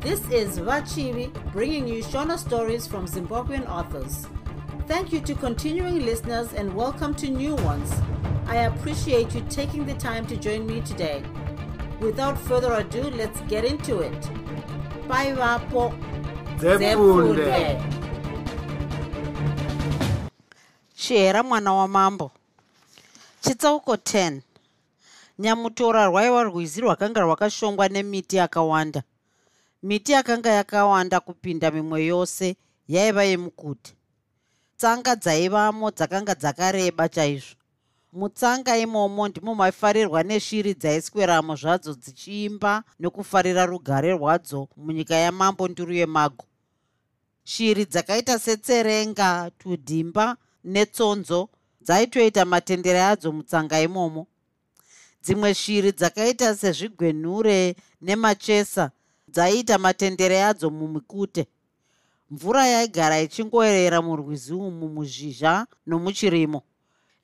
This is Vachivi bringing you Shona stories from Zimbabwean authors. Thank you to continuing listeners and welcome to new ones. I appreciate you taking the time to join me today. Without further ado, let's get into it. Bye, Vapo. Shera mwana wamambo chitsauko 10 nyamutora rwaiva rwizi rwakanga rwakashongwa nemiti yakawanda miti yakanga yakawanda kupinda mimwe yose yaiva yemukuti tsanga dzaivamo dzakanga dzakareba chaizvo. Mutsanga imomo ndimo maifarirwa neshiri dzaisweramo zvadzo dzichiimba nokufarira rugare rwadzo munyika yamambo nduru yemago. Shiri dzakaita setserenga tudhimba netsonzo dzaitoita matendere adzo mutsanga imomo. Dzimwe shiri dzakaita sezvigwenhure nemachesa dzaiita matendere adzo mumikute mvura yaigara ichingoerera murwizi umu muzhizha nomuchirimo.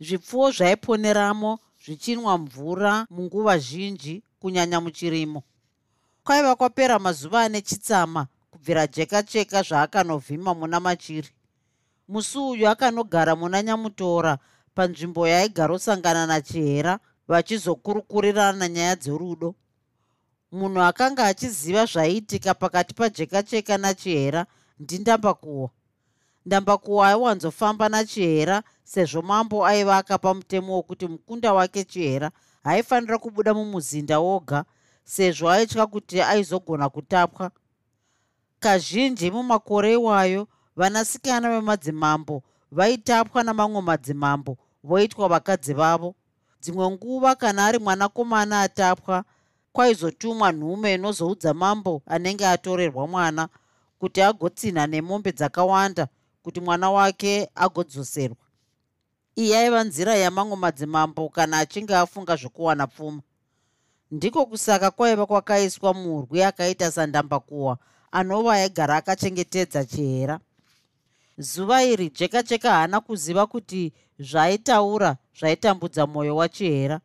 Zvipfuwo zvaiponeramo zvichinwa mvura munguva zhinji kunyanya muchirimo. Kwaiva kwapera mazuva ane chitsama kubvira jeka cheka zvaakanovhima muna machiri. Musi uyu akanogara muna nyamutora panzvimbo yaigarosangana nachihera vachizokurukurirana nyaya dzerudo munhu akanga achiziva zvaiitika pakati pajeka cheka nachihera ndindambakuwa ndambakuwa aiwanzofamba nachihera sezvo mambo aiva akapa mutemo wokuti mukunda wake chihera haifanira kubuda mumuzinda woga sezvo aitya kuti aizogona kutapwa. Kazhinji mumakore iwayo vanasikana vemadzimambo vaitapwa namamwe madzimambo voitwa vakadzi vavo. Dzimwe nguva kana ari mwanakomana atapwa kwaizotumwa nhume inozoudza mambo anenge atorerwa mwana kuti agotsinha nemombe dzakawanda kuti mwana wake agodzoserwa. Iyi aiva nzira yamamwe madzimambo kana achinge afunga zvokuwana pfuma. Ndiko kusaka kwaiva kwakaiswa murwi akaita sandambakuwa anova aigara akachengetedza chihera. Zuva iri jeka cheka haana kuziva kuti zvaaitaura zvaitambudza mwoyo wachihera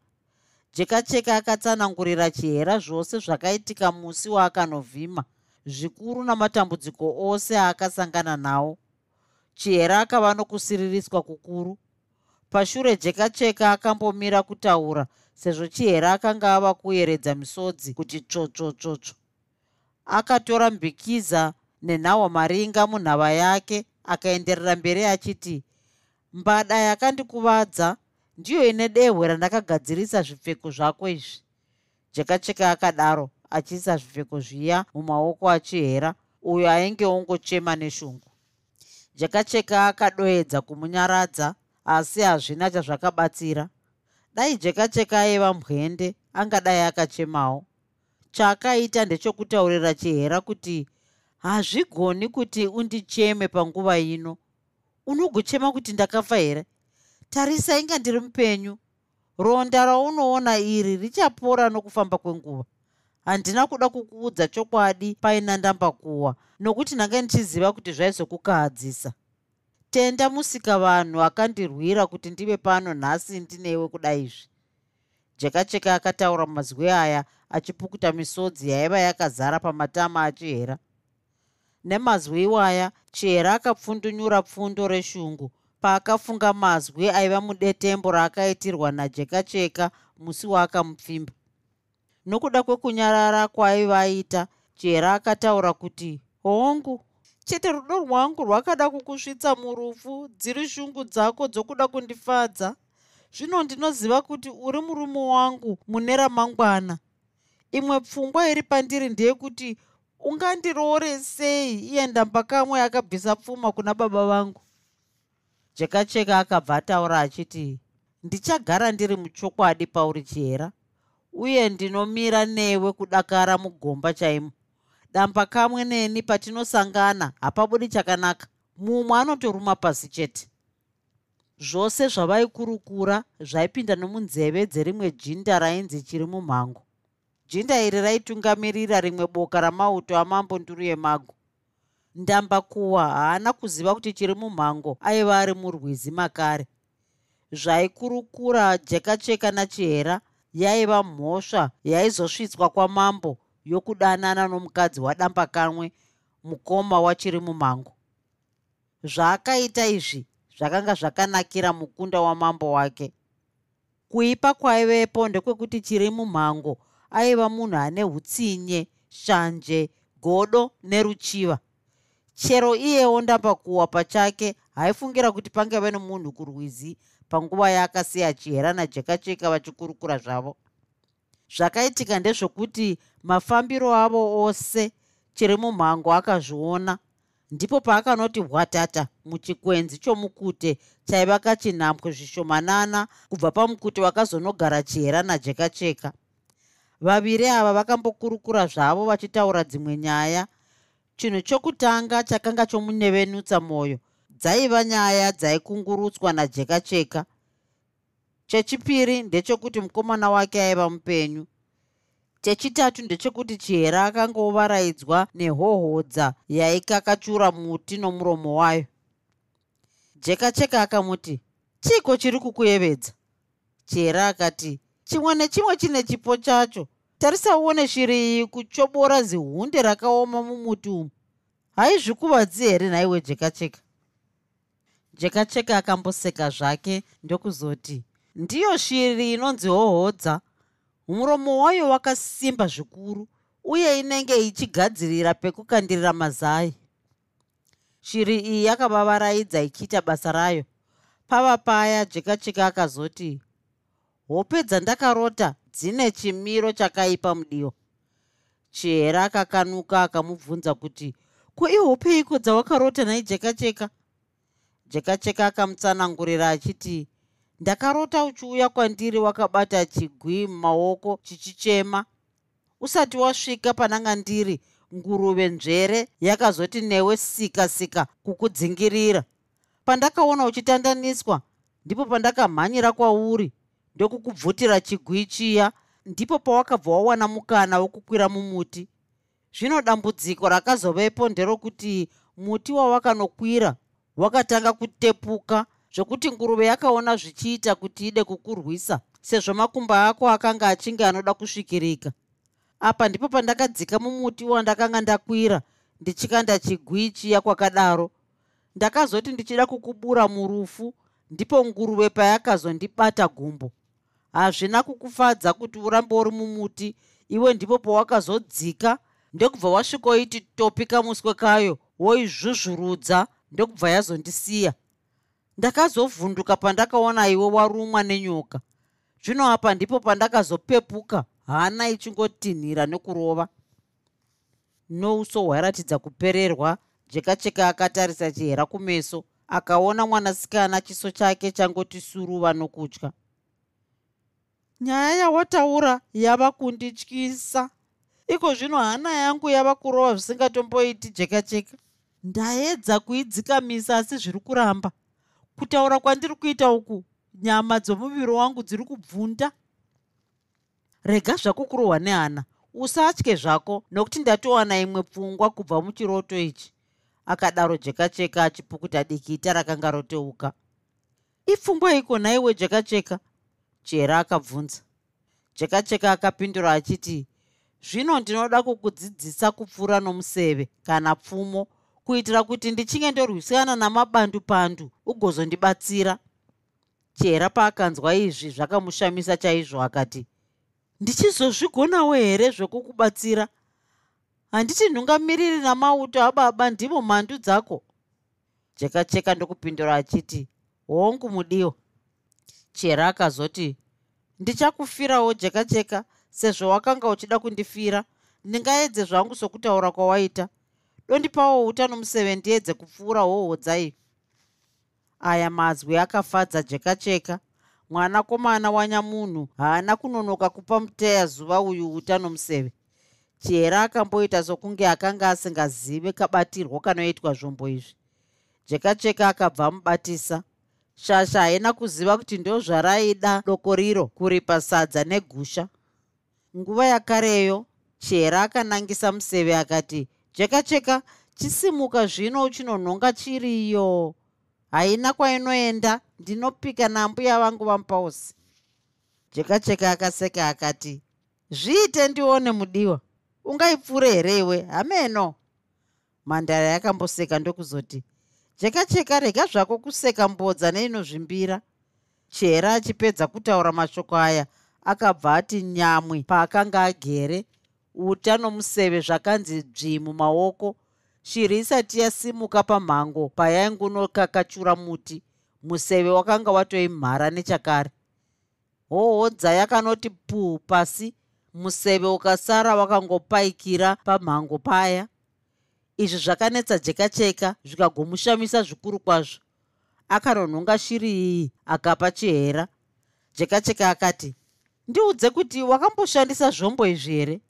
jeka cheka akatsanangurira chihera zvose zvakaitika musi waakanovhima zvikuru namatambudziko ose aakasangana nawo. Chihera akava nokusiririswa kukuru. Pashure jeka cheka akambomira kutaura sezvo chihera akanga ava kuyeredza misodzi kuti tsvotsvotsvotsvo. Akatora mbikiza nenhawa maringa munhava yake akaenderera mberi achiti mbada yakandikuvadza ndiyo ine dehwe randakagadzirisa zvipfeko zvako izvi. Jekacheka akadaro achiisa zvipfeko zviya mumaoko achihera uyo ainge ongochema neshungu. Jekacheka akadoedza kumunyaradza asi hazvina chazvakabatsira. Dai jekacheka aiva mbwende angadai akachemawo. Chaakaita ndechokutaurira chihera kuti hazvigoni kuti undicheme panguva ino. Unogochema kuti ndakafa here tarisa inga ndiri mupenyu. Ronda raunoona iri richapora nokufamba kwenguva. Handina kuda kukuudza chokwadi paina ndambakuwa nokuti ndanga ndichiziva kuti zvaizokukahadzisa. Tenda musika vanhu akandirwira kuti ndive pano nhasi ndinewe kudai izvi. Jekacheka akataura mazwi aya achipukuta misodzi yaiva yakazara pamatama achihera. Nemazwi iwaya chihera akapfundunyura pfundo reshungu paakafunga mazwi aiva mudetembo raakaitirwa najekacheka musi waakamupfimba nokuda kwekunyarara kwaaiva aita chihera akataura kuti hongu chete rudo rwangu rwakada kukusvitsa murufu dziri shungu dzako dzokuda kundifadza. Zvino ndinoziva kuti uri murume wangu mune ramangwana. Imwe pfungwa iri pandiri ndeyekuti ungandiroore sei iye ndambakamwe akabvisa pfuma kuna baba vangu jekacheka akabva ataura achiti ndichagara ndiri muchokwadi pauri chihera uye ndinomira newe kudakara mugomba chaimo. Damba kamwe neni patinosangana hapabudi chakanaka. Mumwe anotoruma pasi chete. Zvose zvavaikurukura zvaipinda nomunzeve dzerimwe jinda rainzi chiri mumhango jinda iri raitungamirira rimwe boka ramauto amambo nduru yemago ndambakuwa haana kuziva kuti chiri mumhango aiva ari murwizi makare. Zvaikurukura jekacheka nachihera yaiva mhosva yaizosvitswa kwamambo yokudanana nomukadzi wadamba kamwe mukoma wachiri mumango zvaakaita izvi zvakanga zvakanakira mukunda wamambo wake. Kuipa kwaivepo ndekwekuti chiri mumhango aiva munhu ane utsinye shanje godo neruchiva chero iyewo ndambakuwa pachake haifungira kuti pangave nomunhu kurwizi panguva yaakasiya chihera najekacheka vachikurukura zvavo. Zvakaitika ndezvokuti mafambiro avo ose chiri mumhango akazviona. Ndipo paakanoti hwatata muchikwenzi chomukute chaiva kachinhambwe zvishomanana kubva pamukute wakazonogara chihera najekacheka vaviri ava vakambokurukura zvavo vachitaura dzimwe nyaya chinhu chokutanga chakanga chomunevenutsa mwoyo dzaiva nyaya dzaikungurutswa najekacheka. Chechipiri ndechekuti mukomana wake aiva mupenyu. Chechitatu ndechekuti chihera akanga ovaraidzwa nehohodza yaikakachura muti nomuromo wayo. Jekacheka akamuti chiko chiri kukuyevedza? Chihera akati chimwe nechimwe chine chipo chacho tarisa uone shiri iyi kuchobora zihunde rakaoma mumuti umu. Haizvikuvadzi here nhaiwe jekacheka? Jekacheka akamboseka zvake ndokuzoti ndiyo shiri inonzi hohodza. Muromo wayo wakasimba zvikuru uye inenge ichigadzirira pekukandirira mazai. Shiri iyi yakavavaraidza ichiita basa rayo. Pava paya jekacheka akazoti hope dzandakarota dzine chimiro chakaipa mudiwa chihera akakanuka akamubvunza kuti ko ihope iko dzawakarota nhai jekacheka jekacheka akamutsanangurira achiti ndakarota uchiuya kwandiri wakabata chigwi mumaoko chichichema. Usati wasvika pananga ndiri nguruve nzvere yakazoti newe sika sika kukudzingirira. Pandakaona uchitandaniswa ndipo pandakamhanyira kwauri ndokukubvutira chigwi chiya ndipo pawakabva wawana mukana wokukwira mumuti. Zvino dambudziko rakazovepo nderokuti muti wawakanokwira wakatanga kutepuka zvokuti nguruve yakaona zvichiita kuti ide kukurwisa sezvo makumba ako akanga achinge anoda kusvikirika. Apa ndipo pandakadzika mumuti wandakanga ndakwira ndichikanda chigwi chiya kwakadaro. Ndakazoti ndichida kukubura murufu ndipo nguruve payakazondibata gumbo hazvina kukufadza kuti urambe uri mumuti. Iwe ndipo pawakazodzika. Ndokubva wasvikoiti topika muswe kayo woizvuzvurudza ndokubva yazondisiya. Ndakazovhunduka pandakaona iwe warumwa nenyoka. Zvino apa ndipo pandakazopepuka hana ichingotinhira nekurova nouso hwairatidza kupererwa jekacheka akatarisa chihera kumeso akaona mwanasikana chiso chake changoti suruva nokutya nyaya yawataura yava kundityisa. Iko zvino hana yangu yava kurova zvisingatomboiti jekacheka ndaedza kuidzikamisa asi zviri kuramba. Kutaura kwandiri kuita uku nyama dzomuviri wangu dziri kubvunda. Rega zvako kurohwa nehana. Usatye zvako nokuti ndatowana imwe pfungwa kubva muchiroto ichi. Akadaro jekacheka achipukuta dikita rakanga roteuka. Ipfungwa iko nhaiwe jekacheka jera akabvunza. Jekacheka akapindura achiti zvino ndinoda kukudzidzisa kupfuura nomuseve kana pfumo kuitira kuti ndichinge ndorwisana namabandupandu ugozondibatsira chera paakanzwa izvi zvakamushamisa chaizvo akati ndichizozvigonawo here zvokukubatsira? Handiti nhungamiriri namauto ababa ndimo mhandu dzako. Jekacheka ndokupindura achiti hongu mudiwa chera akazoti ndichakufirawo jekacheka sezvo wakanga uchida kundifira. Ndingaedze zvangu sokutaura kwawaita. Dondipawo utano museve ndiedze kupfuura hoho dzai aya mazwi akafadza jekacheka mwanakomana wanyamunhu haana kunonoka kupa muteya zuva uyu utano museve. Chihera akamboita sokunge akanga asingazive kabatirwo kanoitwa zvombo izvi. Jekacheka akabva amubatisa shasha haina kuziva kuti ndo zvaraida doko riro kuripa sadza negusha. Nguva yakareyo chihera akanangisa museve akati jekacheka chisimuka zvino uchinonhonga chiriyo. Haina kwainoenda ndinopika nambuya vangu vamupausi jekacheka akaseka akati zviite ndione mudiwa. Ungaipfuure here iwe? Hameno. Mhandara yakamboseka ndokuzoti cheka cheka rega zvako kuseka mbodza neinozvimbira chera achipedza kutaura mashoko aya. Akabva ati nyamwi paakanga agere uta nomuseve zvakanzi dzvi mumaoko shiri isati yasimuka pamhango payaingunokakachura muti. Museve wakanga watoimhara nechakare. Hohodza yakanoti puu pasi. Museve ukasara wakangopaikira pamhango paya izvi zvakanetsa jekacheka zvikagomushamisa zvikuru kwazvo. Akanonhonga shiri iyi akapa chihera. Jekacheka akati ndiudze kuti wakamboshandisa zvombo izvi here?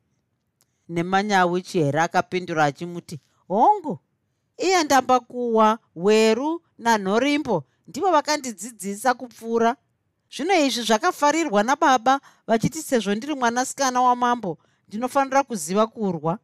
Nemanyawi chihera akapindura achimuti hongu iye ndamba kuwa weru nanhorimbo ndivo vakandidzidzisa kupfuura zvino izvi zvakafarirwa nababa vachiti sezvo ndiri mwanasikana wamambo ndinofanira kuziva kurwa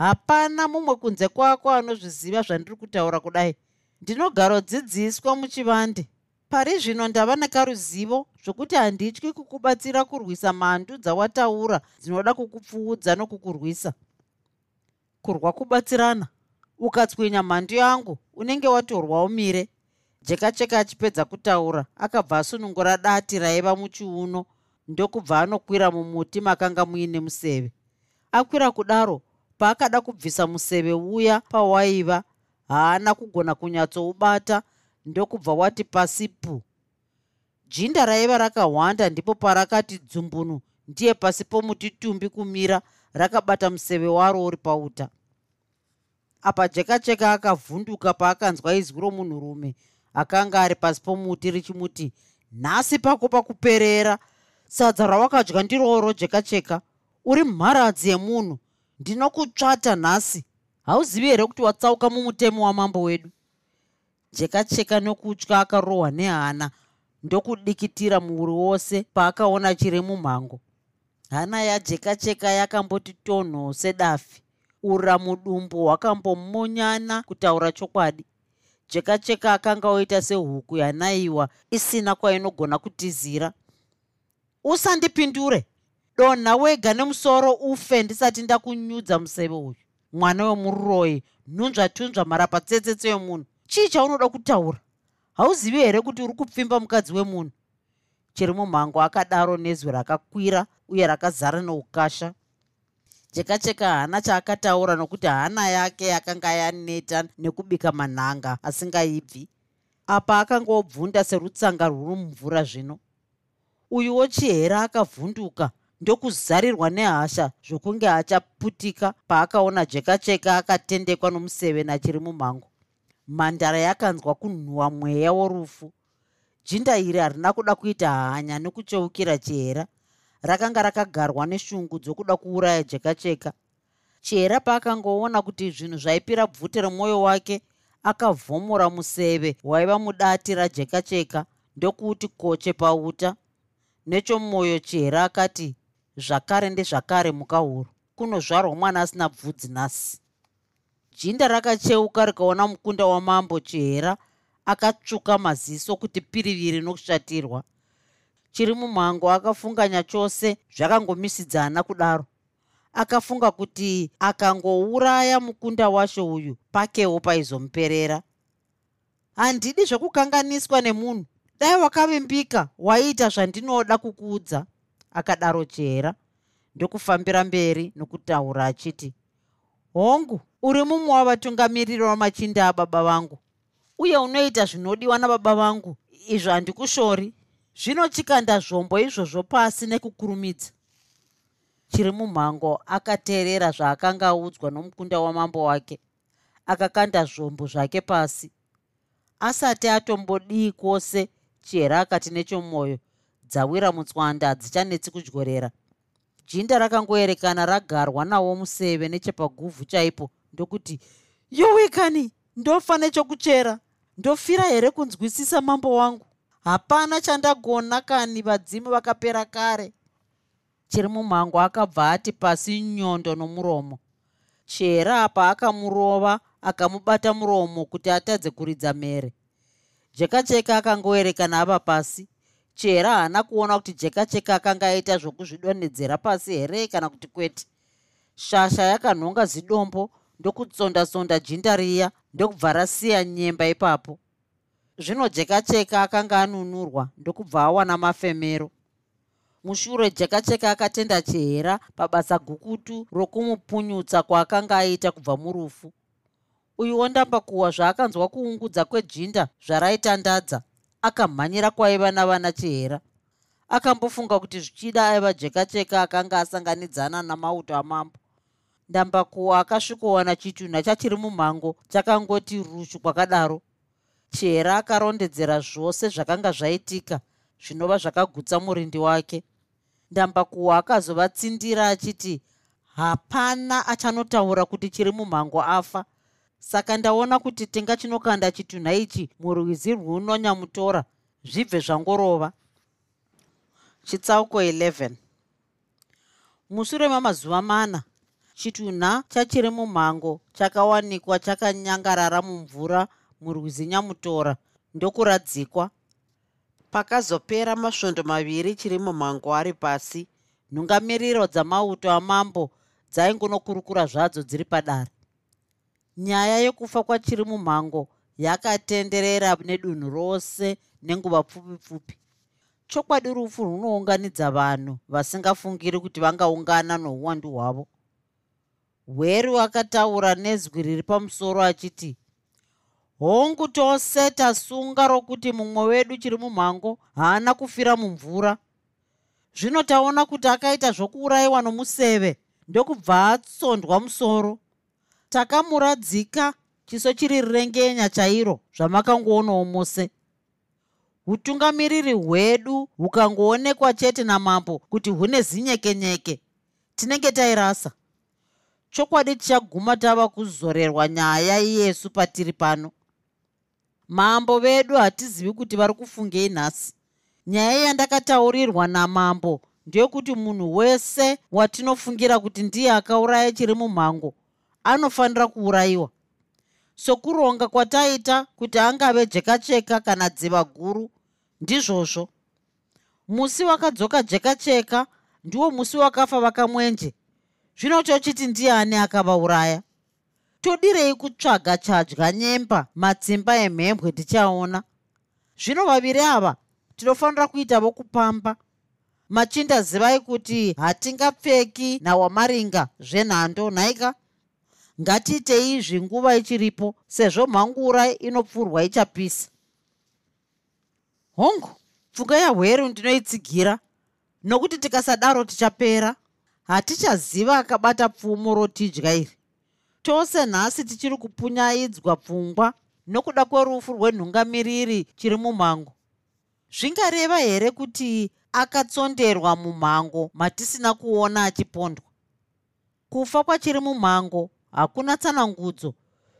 hapana mumwe kunze kwako anozviziva zvandiri kutaura kudai. Ndinogarodzidziswa muchivande. Pari zvino ndava nekaruzivo zvokuti handityi kukubatsira kurwisa mhandu dzawataura dzinoda kukupfuudza nokukurwisa. Kurwa kubatsirana. Ukatswinya mhandu yangu unenge watorwa umire jekacheka achipedza kutaura akabva asunungura dati raiva muchiuno ndokubva anokwira mumuti makanga muine museve. Akwira kudaro paakada kubvisa museve uya pawaiva haana kugona kunyatsoubata ndokubva wati pasipu. Jinda raiva rakahwanda ndipo parakati dzumbunu ndiye pasi pomuti tumbi kumira rakabata museve waro uri pauta. Apa jekacheka akavhunduka paakanzwa izwi romunhurume akanga ari pasi pomuti richimuti nhasi pako pakuperera. Sadza rawakadya ndiroro jekacheka uri mharadzi yemunhu ndinokutsvata nhasi. Hauzivi here kuti watsauka mumutemo wamambo wedu? Jekacheka nokutya akarohwa nehana ndokudikitira muuri wose paakaona chiri mumhango hana yajekacheka yakamboti tonho sedafi. Ura mudumbu hwakambomonyana kutaura chokwadi. Jekacheka akanga oita sehuku yanaiwa isina kwainogona kutizira. Usandipindure donha wega nemusoro ufe ndisati ndakunyudza museve uyu. Mwana wemuroyi nhunzvatunzva marapa tsetsetse yomunhu chii chaunoda kutaura? Hauzivi here kuti uri kupfimba mukadzi wemunhu? Chiri mumhango akadaro nezwi rakakwira uye rakazara neukasha chekacheka hana chaakataura nokuti hana yake yakanga yaneta nekubika manhanga asingaibvi apa akanga obvunda serutsanga rwuri mumvura zvino. Uyuwo chihera akavhunduka ndokuzarirwa nehasha zvokunge achaputika paakaona jekacheka akatendekwa nomuseve nachiri mumhango mhandara yakanzwa kunhuhwa mweya worufu. Jinda iri harina kuda kuita hanya nekucheukira chihera rakanga rakagarwa neshungu dzokuda kuuraya jekacheka chihera paakangoona kuti zvinhu zvaipira bvute remwoyo wake akavhomora museve waiva mudati rajekacheka ndokuti koche pauta. Nechomwoyo chihera akati zvakare ndezvakare mukahuro kunozvarwa mwana asina bvudzi nhasi. Jinda rakacheuka rikaona mukunda wamambo chihera akatsvuka maziso kuti piriviri nokushatirwa. Chiri mumhango akafunganya chose zvakangomisidzana kudaro. Akafunga kuti akangouraya mukunda washo uyu pakewo paizomuperera. Handidi zvokukanganiswa nemunhu. Dai wakavimbika waiita zvandinoda kukuudza akadaro chera. Ndokufambira mberi nokutaura achiti hongu uri mumwe wavatungamiriri vamachinda ababa vangu. Uye unoita zvinodiwa nababa vangu? Izvo handikushori zvino chikanda zvombo izvozvo pasi nekukurumidza. Chiri mumhango akateerera zvaakanga audzwa nomukunda wamambo wake. Akakanda zvombo zvake pasi. Asati atombodii kwose chihera akati nechomwoyo dzawira mutswanda hadzichanetsi kudyorera jinda rakangoerekana ragarwa nawo museve nechepaguvhu chaipo ndokuti yowekani ndofa nechokuchera ndofira here kunzwisisa mambo wangu? Hapana chandagona kani vadzimu vakapera kare. Chiri mumhango akabva ati pasi nyondo nomuromo. Chera paakamurova akamubata muromo kuti atadze kuridza mere jekacheka akangoerekana ava pasi chera haana kuona kuti jekacheka akanga aita zvokuzvidonhedzera pasi here kana kuti kwete. Shasha yakanhonga zidombo ndokutsonda-tsonda jinda riya ndokubva rasiya nyemba ipapo. Zvino jekacheka akanga anunurwa ndokubva awana mafemero. Mushure jekacheka akatenda chihera pabasa gukutu rokumupunyutsa kwaakanga aita kubva murufu. Uyuwo ndambakuwa zvaakanzwa kuungudza kwejinda zvaraitandadza akamhanyira kwaiva navana chihera. Akambofunga kuti zvichida aiva jekacheka akanga asanganidzana namauto amambo. Ndambakuwa akasvikowana chitunha chachiri mumhango chakangoti rushu kwakadaro. Chihera akarondedzera zvose zvakanga zvaitika zvinova zvakagutsa murindi wake. Ndambakuwa akazovatsindira achiti hapana achanotaura kuti chiri mumhango afa saka ndaona kuti tinga chinokanda chitunha ichi murwizi rwunonyamutora zvibve zvangorova. Chitsauko 11 mushure mamazuva mana chitunha chachiri mumhango chakawanikwa chakanyangarara mumvura murwizi nyamutora ndokuradzikwa. Pakazopera masvondo maviri chiri mumhango ari pasi. Nhungamiriro dzamauto amambo dzaingonokurukura zvadzo dziri padare nyaya yekufa kwachiri mumhango yakatenderera nedunhu rose nenguva pfupi pfupi chokwadi rufu runounganidza vanhu vasingafungiri kuti vangaungana nouwandu hwavo. Hweru akataura nezwi riri pamusoro achiti hongu tose tasunga rokuti mumwe wedu chiri mumhango haana kufira mumvura. Zvino taona kuti akaita zvokuurayiwa nomuseve ndokubva atsondwa musoro takamuradzika chiso chiri rirengenya chairo zvamakangoonawo mose. Utungamiriri hwedu hukangoonekwa chete namambo kuti hune zinyekenyeke. Tinenge tairasa. Chokwadi tichaguma tava kuzorerwa nyaya yesu patiri pano. Mambo vedu hatizivi kuti vari kufungei nhasi. Nyaya yandakataurirwa namambo ndeyekuti munhu wese watinofungira kuti ndiye akauraya chiri mumhango anofanira kuurayiwa. Sokuronga kwataita kuti angave jekacheka kana dziva guru ndizvozvo. Musi wakadzoka jekacheka ndiwo musi wakafa vakamwenje. Zvino chochiti ndiani akavauraya? Todirei kutsvaga chadya nyemba matsimba emhembwe tichaona. Zvino vaviri ava tinofanira kuita vokupamba. Machinda zivai kuti hatingapfeki nawamaringa zvenhando nhaika ngatiitei izvi nguva ichiripo sezvo mhangura inopfurwa ichapisa. Hongu pfungwa yahweru ndinoitsigira nokuti tikasadaro tichapera hatichaziva akabata pfumo rotidya iri. Tose nhasi tichiri kupunyaidzwa pfungwa nokuda kwerufu rwenhungamiriri chiri mumhango zvingareva here kuti akatsonderwa mumhango matisina kuona achipondwa? Kufa kwachiri mumhango hakuna tsanangudzo.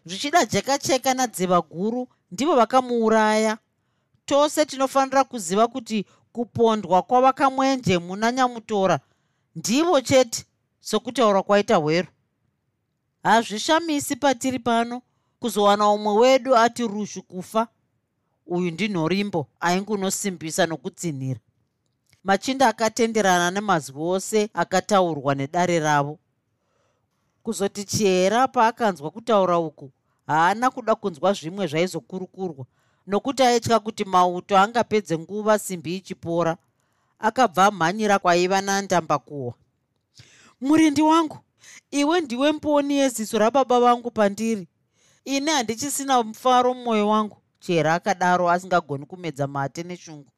Zvichida jekacheka nadziva guru ndivo vakamuuraya. Tose tinofanira kuziva kuti kupondwa kwavakamwenje muna nyamutora ndivo chete sokutaura kwaita hweru. Hazvishamisi patiri pano kuzowana umwe wedu ati rushu kufa. Uyu ndinhorimbo aingunosimbisa nokutsinhira. Machinda akatenderana nemazwi ose akataurwa nedare ravo kuzoti chihera paakanzwa kutaura uku haana kuda kunzwa zvimwe zvaizokurukurwa. Nokuti aitya kuti mauto angapedze nguva simbi ichipora akabva amhanyira kwaiva nandambakuhwa murindi wangu iwe ndiwe mboni yeziso rababa vangu pandiri. Ini handichisina mufaro mumwoyo wangu chera akadaro asingagoni kumedza mate neshungu.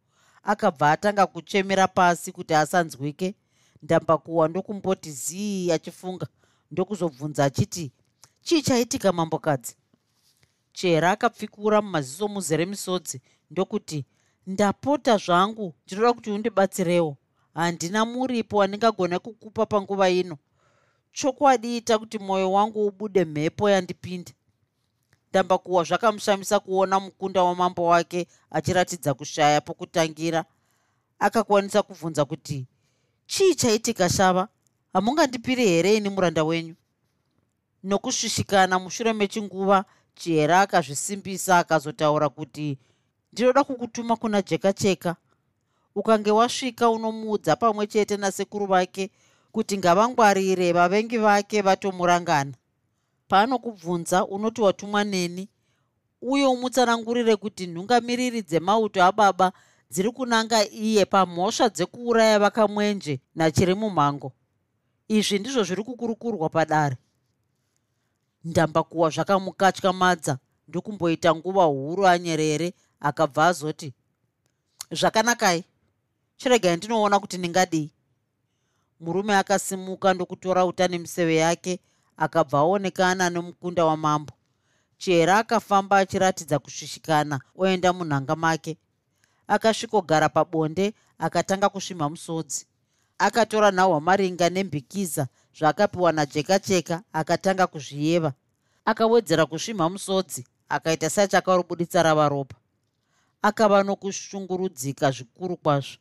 Akabva atanga kuchemera pasi kuti asanzwike. Ndambakuwa ndokumboti zii achifunga ndokuzobvunza achiti chii chaitika mambokadzi? Chera akapfikura mumaziso muzere misodzi ndokuti ndapota zvangu ndinoda kuti undibatsirewo. Handina muripo wandingagona kukupa panguva ino. Chokwadi ita kuti mwoyo wangu ubude mhepo yandipinde. Ndambakuwa zvakamushamisa kuona mukunda wamambo wake achiratidza kushaya pokutangira. Akakwanisa kubvunza kuti chii chaitika shava hamungandipiri here ini muranda wenyu? Nokusvishikana mushure mechinguva chihera akazvisimbisa akazotaura kuti ndinoda kukutuma kuna jekacheka ukange wasvika unomuudza pamwe chete nasekuru vake kuti ngavangwarire vavengi vake vatomurangana. Paanokubvunza unoti watumwa neni uye umutsanangurire kuti nhungamiriri dzemauto ababa dziri kunanga iye pamhosva dzekuuraya vakamwenje nachiri mumhango izvi ndizvo zviri kukurukurwa padare. Ndambakuwa zvakamukatyamadza ndokumboita nguva huru anyerere akabva azoti zvakanakai? Chiregai ndinoona kuti ndingadii. Murume akasimuka ndokutora uta nemiseve yake akabva aonekana nemukunda wamambo. Chihera akafamba achiratidza kusvishikana oenda munhanga make. Akasvikogara pabonde akatanga kusvimha musodzi akatora nhahwamaringa nembikiza zvaakapiwa najeka cheka akatanga kuzviyeva akawedzera kusvimha musodzi akaita seachakarubuditsa rava ropa. Akava nokushungurudzika zvikuru kwazvo.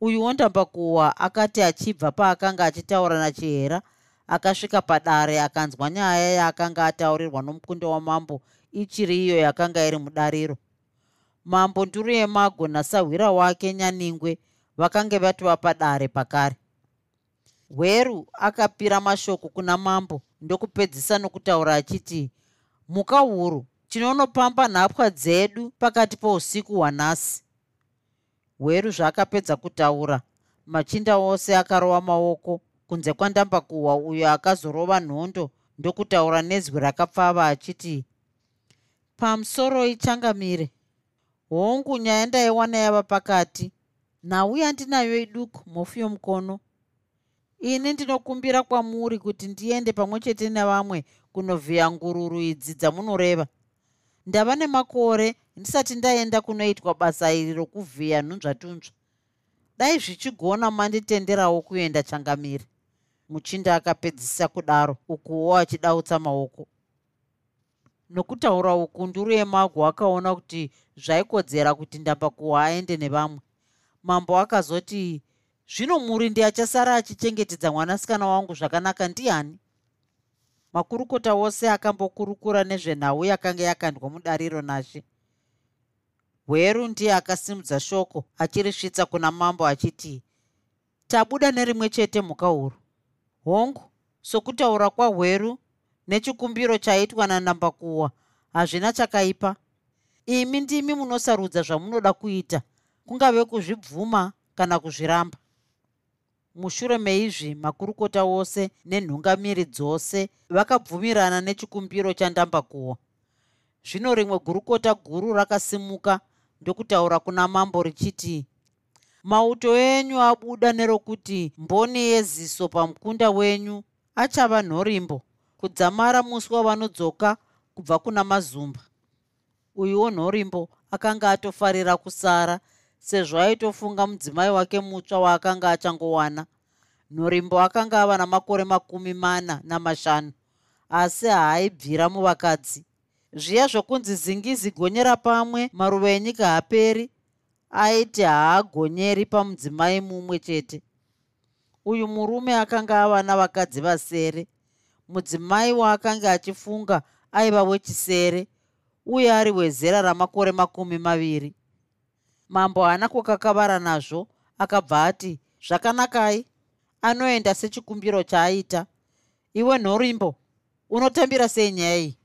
Uyuwo ndambakuwa akati achibva paakanga achitaura nachihera akasvika padare akanzwa nyaya yaakanga ataurirwa nomukunda wamambo ichiri iyo yakanga iri mudariro. Mambo nduru yemago nasahwira wake nyaningwe vakange vatova padare pakare. Hweru akapira mashoko kuna mambo ndokupedzisa nokutaura achiti muka huru tinonopamba nhapwa dzedu pakati pousiku hwanhasi. Hweru zvaakapedza kutaura machinda ose akarova maoko kunze kwandambakuhwa uyo akazorova nhondo ndokutaura nezwi rakapfava achiti pamusoro ichangamire. Hongu nyaya ndaiwana yava pakati nhau yandinayo iduku mofu yomukono. Ini ndinokumbira kwamuri kuti ndiende pamwe chete nevamwe kunovhiya ngururu idzi dzamunoreva. Ndava nemakore ndisati ndaenda kunoitwa basa iri rokuvhiya nhunzvatunzva dai zvichigona manditenderawo kuenda changamiri muchinda akapedzisa kudaro ukuwo achidautsa maoko. Nokutaura uku nduru yemago akaona kuti zvaikodzera kuti ndambakuhwa aende nevamwe mambo akazoti zvino muri ndiachasara achichengetedza mwanasikana wangu zvakanaka ndiani? Makurukota wose akambokurukura nezvenhau yakanga yakandwa mudariro nashe hweru ndiye akasimudza shoko achirisvitsa kuna mambo achiti tabuda nerimwe chete mhuka huru. Hongu sokutaura kwahweru nechikumbiro chaitwa nanambakuwa hazvina chakaipa. Imi ndimi munosarudza zvamunoda kuita kungave kuzvibvuma kana kuzviramba. Mushure meizvi makurukota wose nenhungamiri dzose vakabvumirana nechikumbiro chandambakuhwa zvino rimwe gurukota guru rakasimuka ndokutaura kuna mambo richiti mauto enyu abuda nerokuti mboni yeziso pamukunda wenyu achava nhorimbo kudzamara musi wavanodzoka kubva kuna mazumba. Uyuwo nhorimbo akanga atofarira kusara sezvo aitofunga mudzimai wake mutsva waakanga achangowana. Nhorimbo akanga ava namakore makumi mana namashanu asi haaibvira muvakadzi. Zviya zvokunzi zingizi gonyera pamwe maruva enyika haperi aiti haagonyeri pamudzimai mumwe chete. Uyu murume akanga ava navakadzi vasere mudzimai waakanga achifunga aiva wechisere uye ari wezera ramakore makumi maviri mambo haana kukakavara nazvo akabva ati zvakanakai anoenda sechikumbiro chaaita. Iwe nhorimbo unotambira sei nyaya iyi?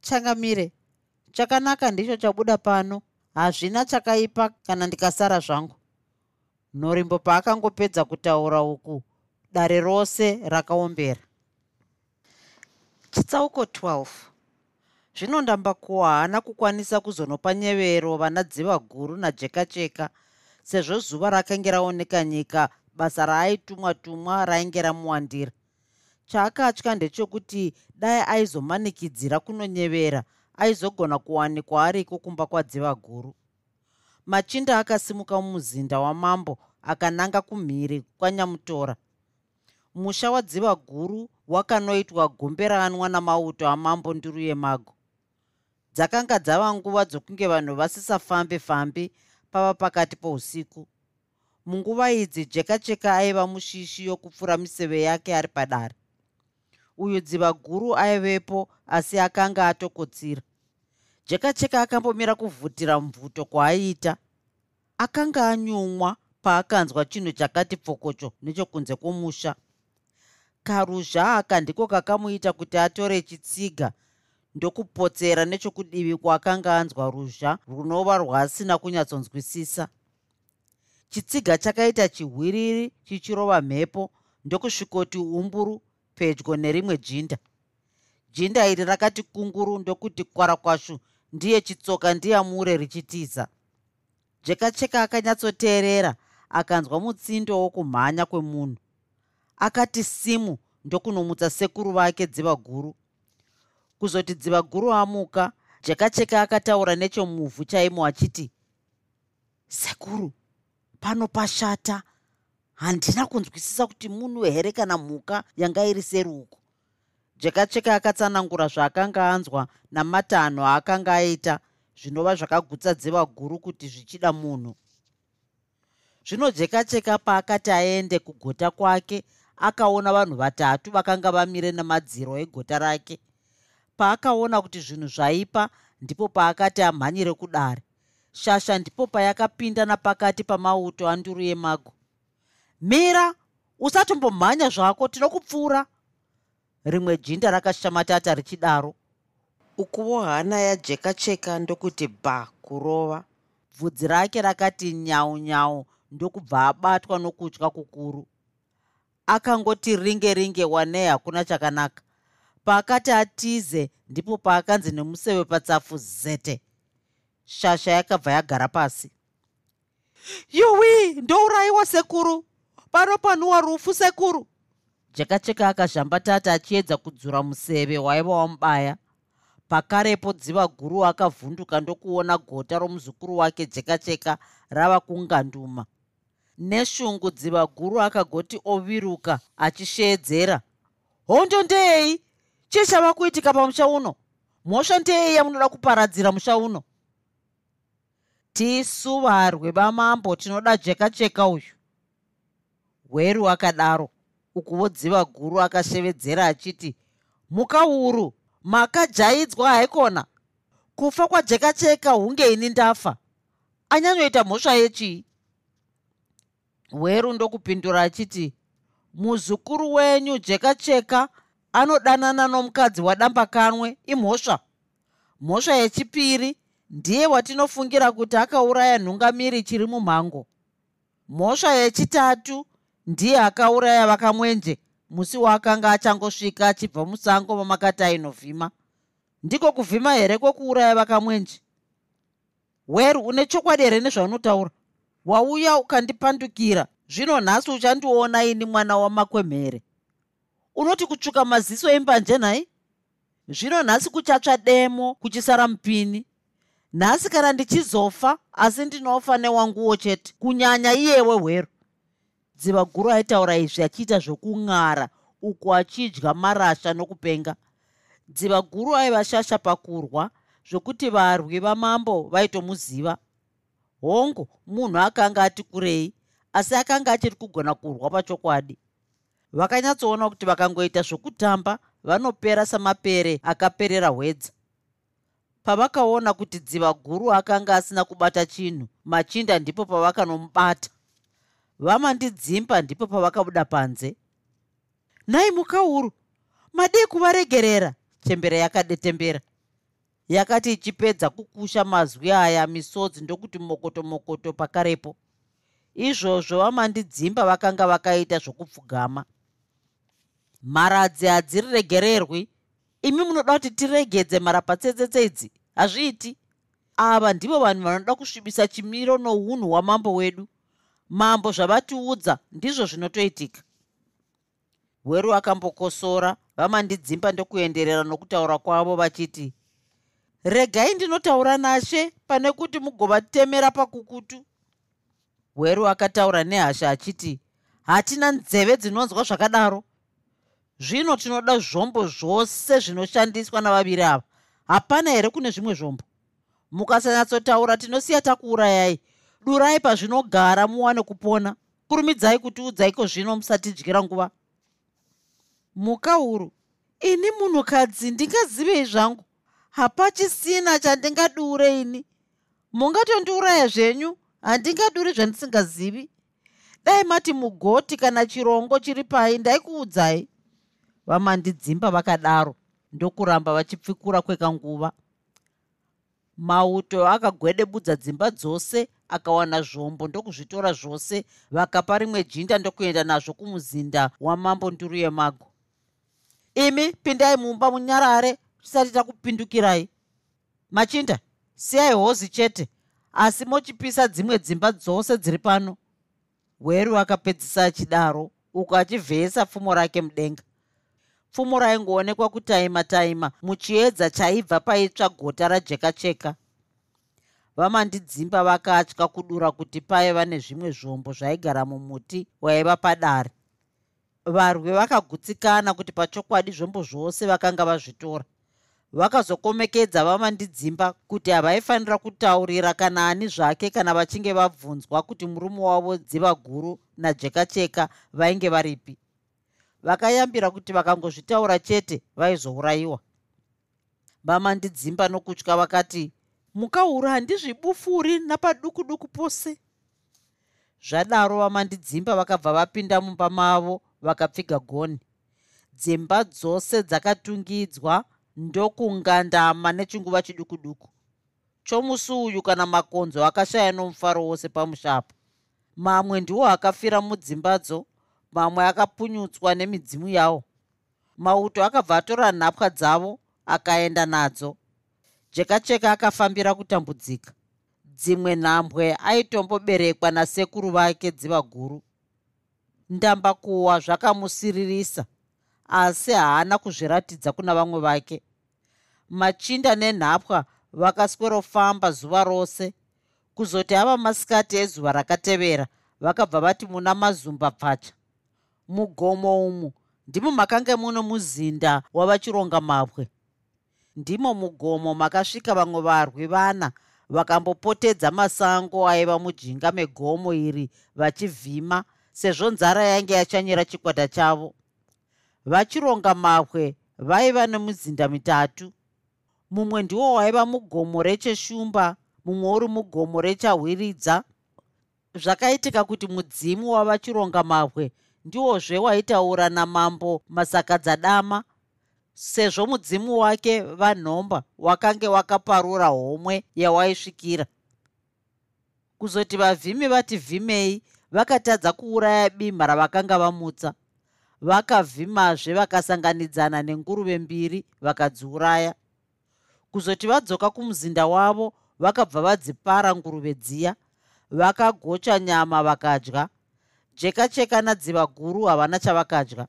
Changamire chakanaka ndicho chabuda pano. Hazvina chakaipa kana ndikasara zvangu. Nhorimbo paakangopedza kutaura uku dare rose rakaombera. Chitsauko 12 zvino ndambakuwa haana kukwanisa kuzonopa nyevero vana dziva guru najeka cheka sezvo zuva rakanga raoneka nyika basa raaitumwa tumwa rainge ramuwandira. Chaakatya ndechekuti dai aizomanikidzira kunonyevera aizogona kuwanikwa ariko kumba kwadziva guru. Machinda akasimuka mumuzinda wamambo akananga kumhiri kwanyamutora. Musha wadziva guru wakanoitwa gomberanwa namauto amambo nduru yemago dzakanga dzava nguva dzokunge vanhu vasisafambe fambe pava pakati pousiku. Munguva idzi jeka cheka aiva mushishi yokupfura miseve yake ari padare. Uyu dziva guru aivepo asi akanga atokotsira. Jeka cheka akambomira kuvhutira mubvuto kwaaiita akanga anyumwa paakanzwa chinhu chakati pfokocho nechokunze kwomusha. Karuzha aka ndiko kakamuita kuti atore chitsiga ndokupotsera nechokudivi kwaakanga anzwa ruzha runova rwaasina kunyatsonzwisisa. Chitsiga chakaita chihwiriri chichirova mhepo ndokusvikoti umburu pedyo nerimwe jinda. Jinda iri rakati kunguru ndokuti kwarakwashu ndiye chitsoka ndiyamure richitiza. Jekacheka akanyatsoteerera akanzwa mutsindo wokumhanya kwemunhu. Akati simu ndokunomutsa sekuru vake dziva guru kuzoti dziva guru amuka jekacheka akataura nechomuvhu chaimo achiti sekuru pano pashata. Handina kunzwisisa kuti munhu here kana mhuka yanga iri seruko jekacheka akatsanangura zvaakanga anzwa namatanho aakanga aita zvinova zvakagutsa dziva guru kuti zvichida munhu. Zvino jekacheka paakati aende kugota kwake akaona vanhu vatatu vakanga vamire namadziro egota rake paakaona kuti zvinhu zvaipa ndipo paakati amhanyire kudare. Shasha ndipo payakapinda napakati pamauto anduru yemago mira usatombomhanya zvako tinokupfuura. Rimwe jinda rakashamatata richidaro. Ukuwo hana yajekacheka ndokuti bha kurova. Bvudzi rake rakati nyau nyau ndokubva abatwa nokutya kukuru. Akangoti ringe ringe wanei hakuna chakanaka paakati atize ndipo paakanzi nemuseve patsafu zete. Shasha yakabva yagara pasi. Yuwi ndourayiwa sekuru. Pano panuwa rufu sekuru. Jekacheka akazhambatata achiedza kudzura museve waiva wamubaya. Pakarepo dziva guru akavhunduka ndokuona gota romuzukuru wake jekacheka rava kunganduma. Neshungu dziva guru akagoti oviruka achisheedzera hondo ndei chii chava kuitika pamusha uno? Mhosva ndei yamunoda kuparadzira musha uno? Tisu varwe vamambo tinoda jekacheka uyu. Hweru akadaro ukuvodziva guru akashevedzera achiti mukauru makajaidzwa haikona. Kufa kwajekacheka hunge ini ndafa. Anyanyoita mhosva yechii hweru ndokupindura achiti muzukuru wenyu jekacheka anodanana nomukadzi wadamba kanwe imhosva. Mhosva yechipiri ndiye watinofungira kuti akauraya nhungamiri chiri mumhango. Mhosva yechitatu ndiye akauraya vakamwenje musi waakanga achangosvika achibva musango mamakati ainovhima. Ndiko kuvhima here kwokuuraya vakamwenje? Weru une chokwadi here nezvaunotaura? Wauya ukandipandukira. Zvino nhasi uchandiona ini mwana wamakwemhere unoti kutsvuka maziso embanje nhai? Zvino nhasi kuchatsva demo kuchisara mupini nhasi kana ndichizofa asi ndinofa newanguwo chete kunyanya iyewe hweru. Dziva guru aitaura izvi achiita zvokung'ara uku achidya marasha nokupenga. Dziva guru aiva shasha pakurwa zvokuti varwi vamambo vaitomuziva. Hongu munhu akanga ati kurei asi akanga achiri kugona kurwa pachokwadi vakanyatsoona kuti vakangoita zvokutamba vanopera samapere akaperera hwedza. Pavakaona kuti dziva guru akanga asina kubata chinhu machinda ndipo pavakanomubata vamandidzimba ndipo pavakabuda panze. Nhai mukauru madii kuvaregerera? Chembera yakadetembera. Yakati ichipedza kukusha mazwi aya misodzi ndokuti mokoto mokoto pakarepo. Izvozvo vamandidzimba vakanga vakaita zvokupfugama mharadzi hadziriregererwi. Imi munoda kuti tiregedze mharapatsetsetse idzi. Hazviiti? Ava ndivo vanhu vanoda kusvibisa chimiro nounhu hwamambo wedu. Mambo zvavatiudza ndizvo zvinotoitika. Hweru akambokosora vamandidzimba ndokuenderera nokutaura kwavo vachiti regai ndinotaura nashe pane kuti mugovatemera pakukutu. Hweru akataura nehasha achiti hatina nzeve dzinonzwa zvakadaro zvino tinoda zvombo zvose zvinoshandiswa navaviri ava. Hapana here kune zvimwe zvombo? Mukasanyatsotaura tinosiya takuurayai durai pazvinogara muwane kupona. Kurumidzai kutiudzaiko zvino musatidyira nguva. Mukauru ini munhukadzi ndingazivei zvangu hapachisina chandingadure ini. Mungatondiuraya zvenyu handingaduri zvandisingazivi. Dai mati mugoti kana chirongo chiri pai ndaikuudzai vamandidzimba vakadaro ndokuramba vachipfikura kwekanguva mauto akagwedebudza dzimba dzose akawana zvombo ndokuzvitora zvose vakapa rimwe jinda ndokuenda nazvo kumuzinda wamambo nduru yemago. Imi pindai mumba munyarare tisati takupindukirai. Machinda siyai hozi chete asi mochipisa dzimwe dzimba dzose dziri pano. Weru akapedzisa achidaro uko achivheyesa pfumo rake mudenga pfumo raingoonekwa kutaima taima muchiedza chaibva paitsva gota rajeka cheka vamandidzimba vakatya kudura kuti paiva nezvimwe zvombo zvaigara mumuti waiva padare. Varwi vakagutsikana kuti pachokwadi zvombo zvose vakanga vazvitora. Vakazokomekedza vamandidzimba kuti havaifanira kutaurira kana ani zvake kana vachinge vabvunzwa kuti murume wavo dziva guru najekacheka vainge varipi vakayambira kuti vakangozvitaura chete vaizourayiwa. Vamandidzimba nokutya vakati mukaura handizvibufuri napaduku duku pose. Zvadaro vamandidzimba vakabva vapinda mumba mavo vakapfiga goni. Dzimba dzose dzakatungidzwa ndokungandama nechinguva chiduku duku chomusi uyu kana makonzo akashaya nomufaro wose pamushapo. Mamwe ndiwo akafira mudzimbadzo mamwe akapunyutswa nemidzimu yawo. Mauto akabva atora nhapwa dzavo akaenda nadzo. Jekacheka akafambira kutambudzika. Dzimwe nhambwe aitomboberekwa nasekuru vake dziva guru. Ndambakuwa zvakamusiririsa asi haana kuzviratidza kuna vamwe vake. Machinda nenhapwa vakaswerofamba zuva rose. Kuzoti ava masikati ezuva rakatevera vakabva vati muna mazumba pfacha mugomo umu. Ndimo makanga muno muzinda wavachironga mabwe ndimo mugomo makasvika vamwe varwi vana vakambopotedza masango aiva mujinga megomo iri vachivhima sezvo nzara yainge yachanyira chikwata chavo. Vachironga mabwe vaiva nemuzinda mitatu. Mumwe ndiwo waiva mugomo recheshumba mumwe uri mugomo rechahwiridza. Zvakaitika kuti mudzimu wavachironga mabwe ndiwozve waitaura namambo masakadzadama sezvo mudzimu wake vanhomba wakange wakaparura homwe yawaisvikira. Kuzoti vavhimi vati vhimei vakatadza kuuraya bimha ravakanga vamutsa. Vakavhimazve vakasanganidzana nenguruve mbiri vakadziuraya. Kuzoti vadzoka kumuzinda wavo vakabva vadzipara nguruve dziya vakagocha nyama vakadya jekacheka nadziva guru havana chavakadya.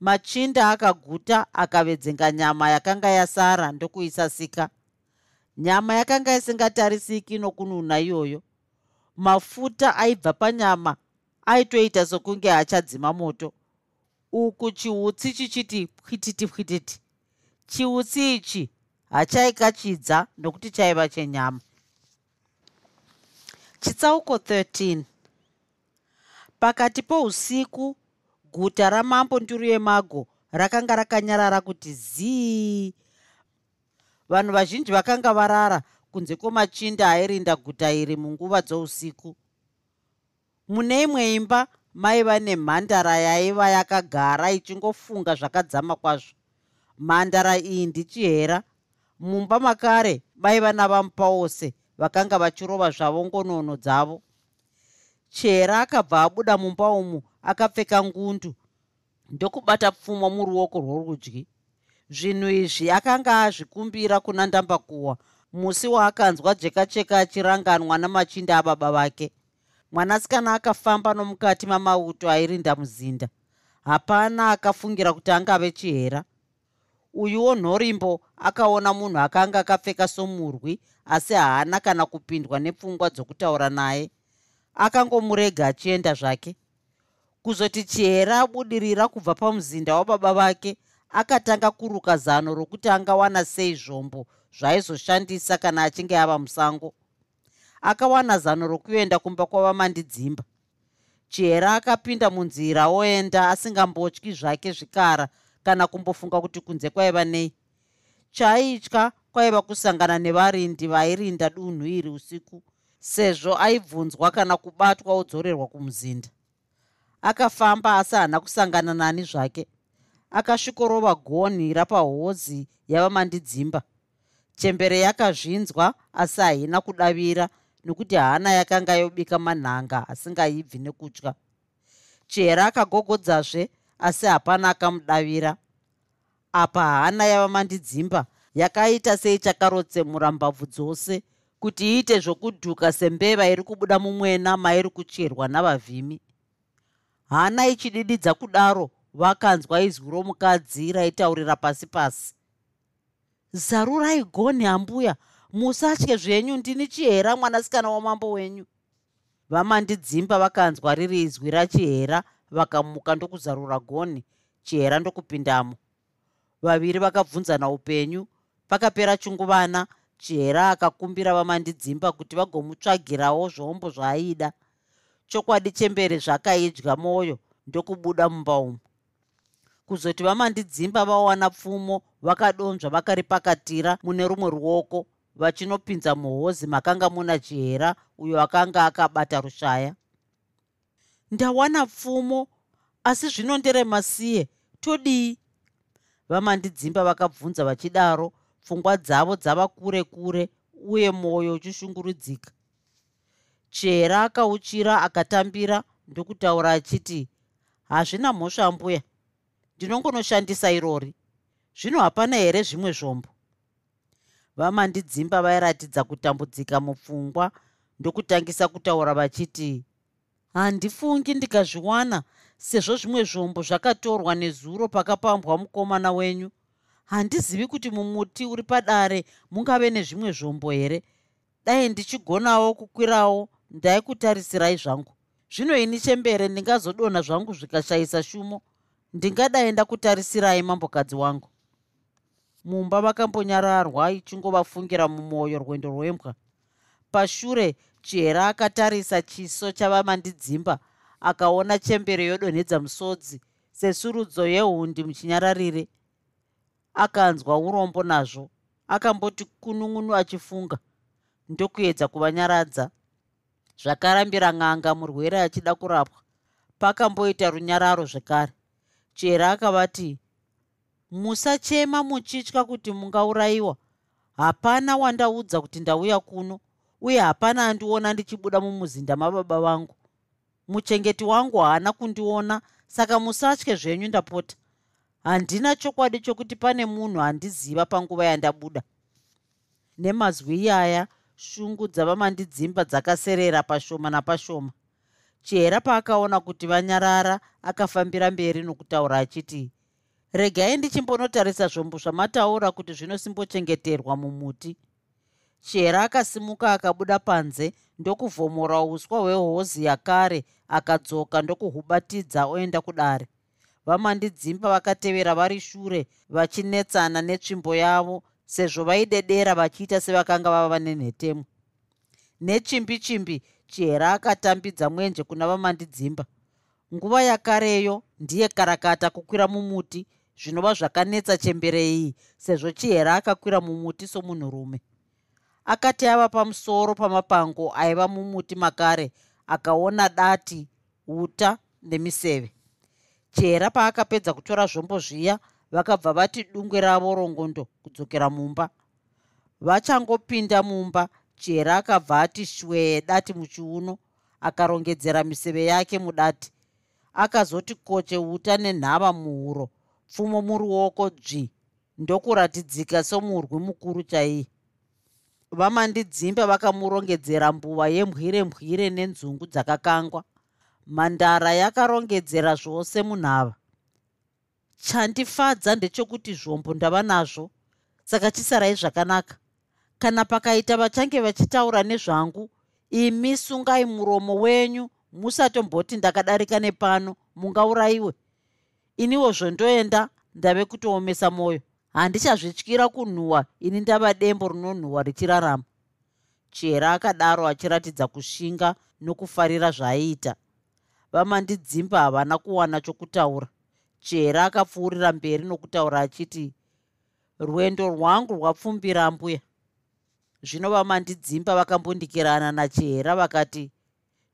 Machinda akaguta akavedzenga nyama yakanga yasara ndokuisasika nyama yakanga isingatarisiki nokununa iyoyo. Mafuta aibva panyama aitoita sokunge achadzima moto. Uku chiutsi chichiti pwititi pwititi chiutsi ichi hachaikachidza nokuti chaiva chenyama. Chitsauko 13 pakati pousiku guta ramambo nduru yemago rakanga rakanyarara kuti zii. Vanhu vazhinji vakanga varara kunze kwomachinda airinda guta iri munguva dzousiku. Mune imwe imba maiva nemhandara yaiva yakagara ichingofunga zvakadzama kwazvo. Mhandara iyi ndichihera. Mumba makare vaiva navamupa wose vakanga vachirova zvavo ngonono dzavo chera akabva abuda mumba umu akapfeka ngundu. Ndokubata pfumo muruoko rworudyi. Zvinhu izvi akanga azvikumbira kuna ndambakuwa musi waakanzwa jekacheka achiranganwa namachinda ababa vake. Mwanasikana akafamba nomukati mamauto airinda muzinda. Hapana akafungira kuti angave chihera. Uyuwo nhorimbo akaona munhu akanga akapfeka somurwi asi haana kana kupindwa nepfungwa dzokutaura naye akangomurega achienda zvake. Kuzoti chihera abudirira kubva pamuzinda wababa vake akatanga kuruka zano rokuti angawana sei zvombo zvaaizoshandisa kana achinge ava musango. Akawana zano rokuenda kumba kwavamandidzimba chihera akapinda munzira oenda asingambotyi zvake zvikara kana kumbofunga kuti kunze kwaiva nei. Chaaitya kwaiva kusangana nevarindi vairinda dunhu iri usiku sezvo aibvunzwa kana kubatwa odzorerwa kumuzinda. Akafamba asi haana kusangana nani zvake. Akasvikorova gonhi rapahozi yavamandidzimba chembere yakazvinzwa asi haina kudavira nokuti hana yakanga yobika manhanga asingaibvi nekutya. Chihera akagogodzazve asi hapana akamudavira. Apa hana yavamandidzimba yakaita seichakarotsemura mbabvu dzose kuti iite zvokudhuka sembeva iri kubuda mumwena mairi kucherwa navavhimi. Hana ichidididza kudaro vakanzwa izwi romukadzi raitaurira pasi pasi. Zarurai gonhi ambuya musatye zvenyu ndini chihera mwanasikana wamambo wenyu. Vamandidzimba vakanzwa riri izwi rachihera vakamuka ndokuzarura gonhi chihera ndokupindamo. Vaviri vakabvunzana upenyu pakapera chunguvana chihera akakumbira vamandidzimba kuti vagomutsvagirawo zvombo zvaaida. Chokwadi chembere zvakaidya mwoyo ndokubuda mumba umu. Kuzoti vamandidzimba vawana pfumo vakadonzva vakaripakatira mune rumwe ruoko vachinopinza muhozi makanga muna chihera uyo akanga akabata rushaya. Ndawana pfumo asi zvino nderemasiye todii? Vamandidzimba vakabvunza vachidaro pfungwa dzavo dzava kure kure uye mwoyo uchishungurudzika. Chihera akauchira akatambira ndokutaura achiti hazvina mhosva mbuya ndinongonoshandisa irori. Zvino hapana here zvimwe zvombo? Vamandidzimba vairatidza kutambudzika mupfungwa ndokutangisa kutaura vachiti handifungi ndikazviwana sezvo zvimwe zvombo zvakatorwa nezuro pakapambwa mukomana wenyu handizivi kuti mumuti uri padare mungave nezvimwe zvombo here? Dai ndichigonawo kukwirawo ndaikutarisirai zvangu. Zvino ini chembere ndingazodonha zvangu zvikashayisa shumo. Ndingadai ndakutarisirai mambokadzi wangu. Mumba vakambonyararwa ichingovafungira mumwoyo rwendo rwembwa. Pashure chihera akatarisa chiso chavamandidzimba akaona chembere yodonhedza musodzi sesurudzo yehundi muchinyararire akanzwa urombo nazvo akamboti kunun'unu achifunga ndokuedza kuvanyaradza. Zvakarambira n'anga murwere achida kurapwa. Pakamboita runyararo zvekare. Chera akavati musachema muchitya kuti mungaurayiwa. Hapana wandaudza kuti ndauya kuno uye hapana andiona ndichibuda mumuzinda mababa vangu. Muchengeti wangu haana kundiona saka musatye zvenyu ndapota handina chokwadi chokuti pane munhu handiziva panguva yandabuda. Nemazwi iyaya shungu dzavamandidzimba dzakaserera pashoma napashoma. Chihera paakaona kuti vanyarara akafambira mberi nokutaura achiti regai ndichimbonotarisa zvombo zvamataura kuti zvinosimbochengeterwa mumuti. Chihera akasimuka akabuda panze ndokuvhomora uswa hwehozi yakare akadzoka ndokuhubatidza oenda kudare vamandidzimba vakatevera vari shure vachinetsana netsvimbo yavo sezvo vaidedera vachiita sevakanga vava nenhetemo nechimbi chimbi chihera akatambidza mwenje kuna vamandidzimba. Nguva yakareyo ndiye karakata kukwira mumuti zvinova zvakanetsa chembere iyi sezvo chihera akakwira mumuti somunhurume. Akati ava pamusoro pamapango aiva mumuti makare akaona dati uta nemiseve chihera paakapedza kutora zvombo zviya vakabva vati dungwe ravo rongondo kudzokera mumba. Vachangopinda mumba chihera akabva ati shwee dati muchiuno akarongedzera miseve yake mudati. Akazoti koche uta nenhava muhuro pfumo muruoko dzvi ndokuratidzika somurwi mukuru chaiye vamandidzimba vakamurongedzera mbuva yembwire mbwire nenzungu dzakakangwa mhandara yakarongedzera zvose munhava. Chandifadza ndechekuti zvombo ndava nazvo saka chisarai zvakanaka. Kana pakaita vachange vachitaura nezvangu imi sungai muromo wenyu musatomboti ndakadarika nepano mungaurayiwe. Iniwo zvondoenda ndave kutoomesa mwoyo handichazvityira kunhuhwa ini ndava dembo rinonhuhwa richirarama. Chihera akadaro achiratidza kushinga nokufarira zvaaiita vamandidzimba havana kuwana chokutaura. Chihera akapfuurira mberi nokutaura achiti rwendo rwangu rwapfumbira mbuya. Zvino vamandidzimba vakambundikirana nachihera vakati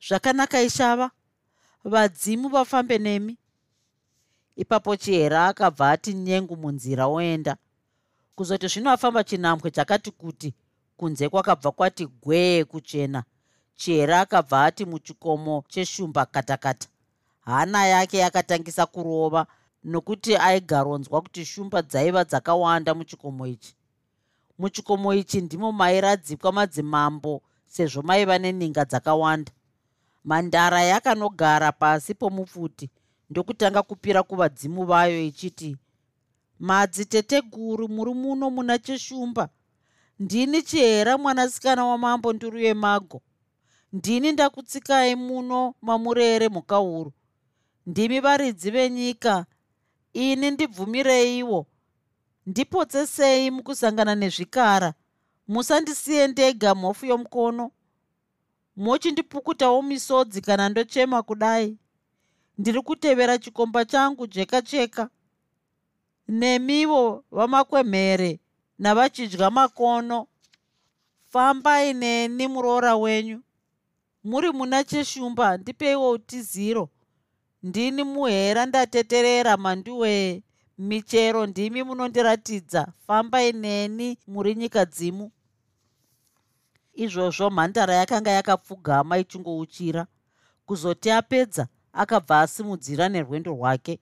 zvakanaka ishava. Vadzimu vafambe nemi. Ipapo chihera akabva ati nyengu munzira oenda kuzoti zvino afamba chinhambwe chakati kuti kunze kwakabva kwati gwee kuchena chihera akabva ati muchikomo cheshumba katakata. Hana yake yakatangisa kurova nokuti aigaronzwa kuti shumba dzaiva dzakawanda muchikomo ichi. Muchikomo ichi ndimo mairadzikwa madzimambo sezvo maiva neninga dzakawanda. Mandara yakanogara pasi pomupfuti ndokutanga kupira kuvadzimu vayo ichiti madziteteguru muri muno muna cheshumba. Ndini chihera mwanasikana wamambo nduru yemago ndini ndakutsikai muno mamurere mhuka huru. Ndimi varidzi venyika. Ini ndibvumireiwo. Ndipotsesei mukusangana nezvikara. Musandisiye ndega mhofu yomukono. Mochindipukutawo misodzi kana ndochema kudai. Ndiri kutevera chikomba changu jeka cheka nemiwo vamakwemhere navachidya makono. Fambai neni muroora wenyu muri muna cheshumba ndipeiwo utiziro ndini muhera ndateterera mandiwee michero ndimi munondiratidza. Fambai neni muri nyika dzimu. Izvozvo mhandara yakanga yakapfugama ichingouchira. Kuzoti apedza akabva asimudzira nerwendo rwake.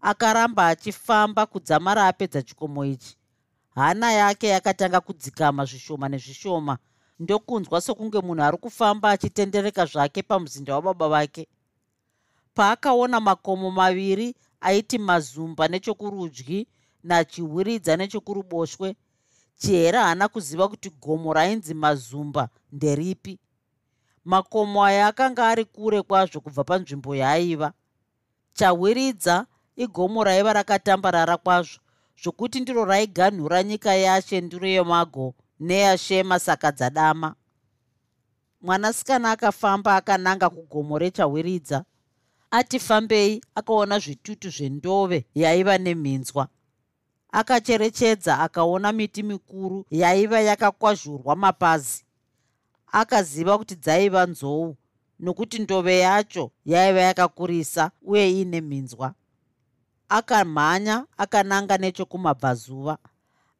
Akaramba achifamba kudzamara apedza chikomo ichi. Hana yake yakatanga kudzikama zvishoma nezvishoma ndokunzwa sokunge munhu ari kufamba achitendereka zvake pamuzinda wababa vake. Paakaona makomo maviri aiti mazumba nechokurudyi nachiwiridza nechokuruboshwe chihera haana kuziva kuti gomo rainzi mazumba nderipi. Makomo aya akanga ari kure kwazvo kubva panzvimbo yaaiva. Chawiridza igomo raiva rakatambarara kwazvo zvokuti ndiro raiganhura nyika yashe nduro yemago neyashema saka dzadama. Mwanasikana akafamba akananga kugomo rechawiridza. Ati fambei akaona zvitutu zvendove yaiva nemhinzwa akacherechedza akaona miti mikuru yaiva yakakwazhurwa mapazi. Akaziva kuti dzaiva nzou nokuti ndove yacho yaiva yakakurisa uye iine minzwa. Akamhanya akananga nechokumabvazuva.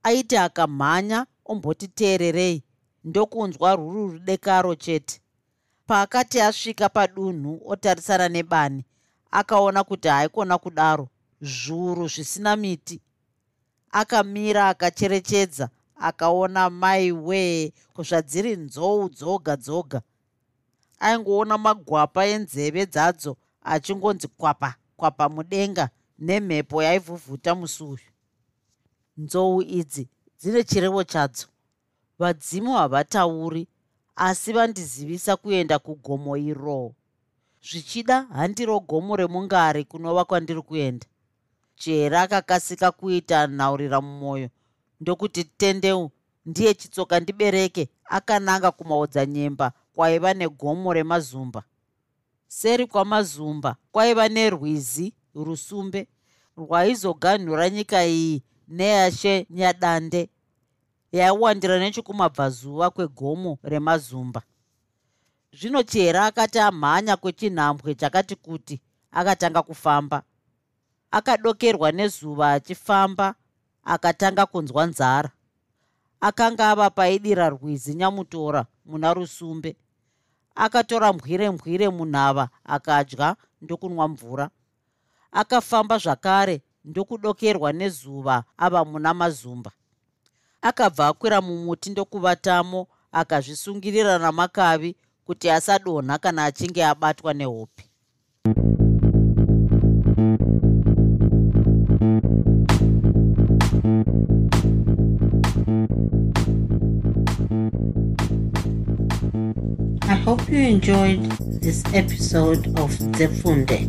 Aiti akamhanya omboti teererei. Ndokunzwa ruru rudekaro chete. Paakati asvika padunhu otarisana nebani akaona kuti haikona kudaro. Zviuru zvisina miti. Akamira akacherechedza akaona mai wee kuzvadziri nzou dzoga dzoga. Aingoona magwapa enzeve dzadzo achingonzi kwapa kwapa mudenga nemhepo yaivhuvhuta musuyu nzou idzi dzine chirevo chadzo. Vadzimu havatauri asi vandizivisa kuenda kugomo iro. Zvichida handiro gomo remungari kunova kwandiri kuenda. Jera akakasika kuita nhaurira mumwoyo ndokuti tendeu ndiye chitsoka ndibereke akananga kumaodzanyemba kwaiva negomo remazumba. Seri kwamazumba kwaiva nerwizi rusumbe rwaizoganhura nyika iyi neyashe nyadande. Yaiwandira nechekumabvazuva kwegomo remazumba. Zvino chihera akati amhanya kwechinhambwe chakati kuti akatanga kufamba. Akadokerwa nezuva achifamba akatanga kunzwa nzara. Akanga ava paidira rwizi nyamutora muna rusumbe. Akatora mbwire mbwire munhava akadya ndokunwa mvura. Akafamba zvakare ndokudokerwa nezuva ava muna mazumba akabva akwira mumuti ndokuvatamo akazvisungirira namakavi kuti asadonha kana achinge abatwa nehope I hope you enjoyed this episode of Zefunde.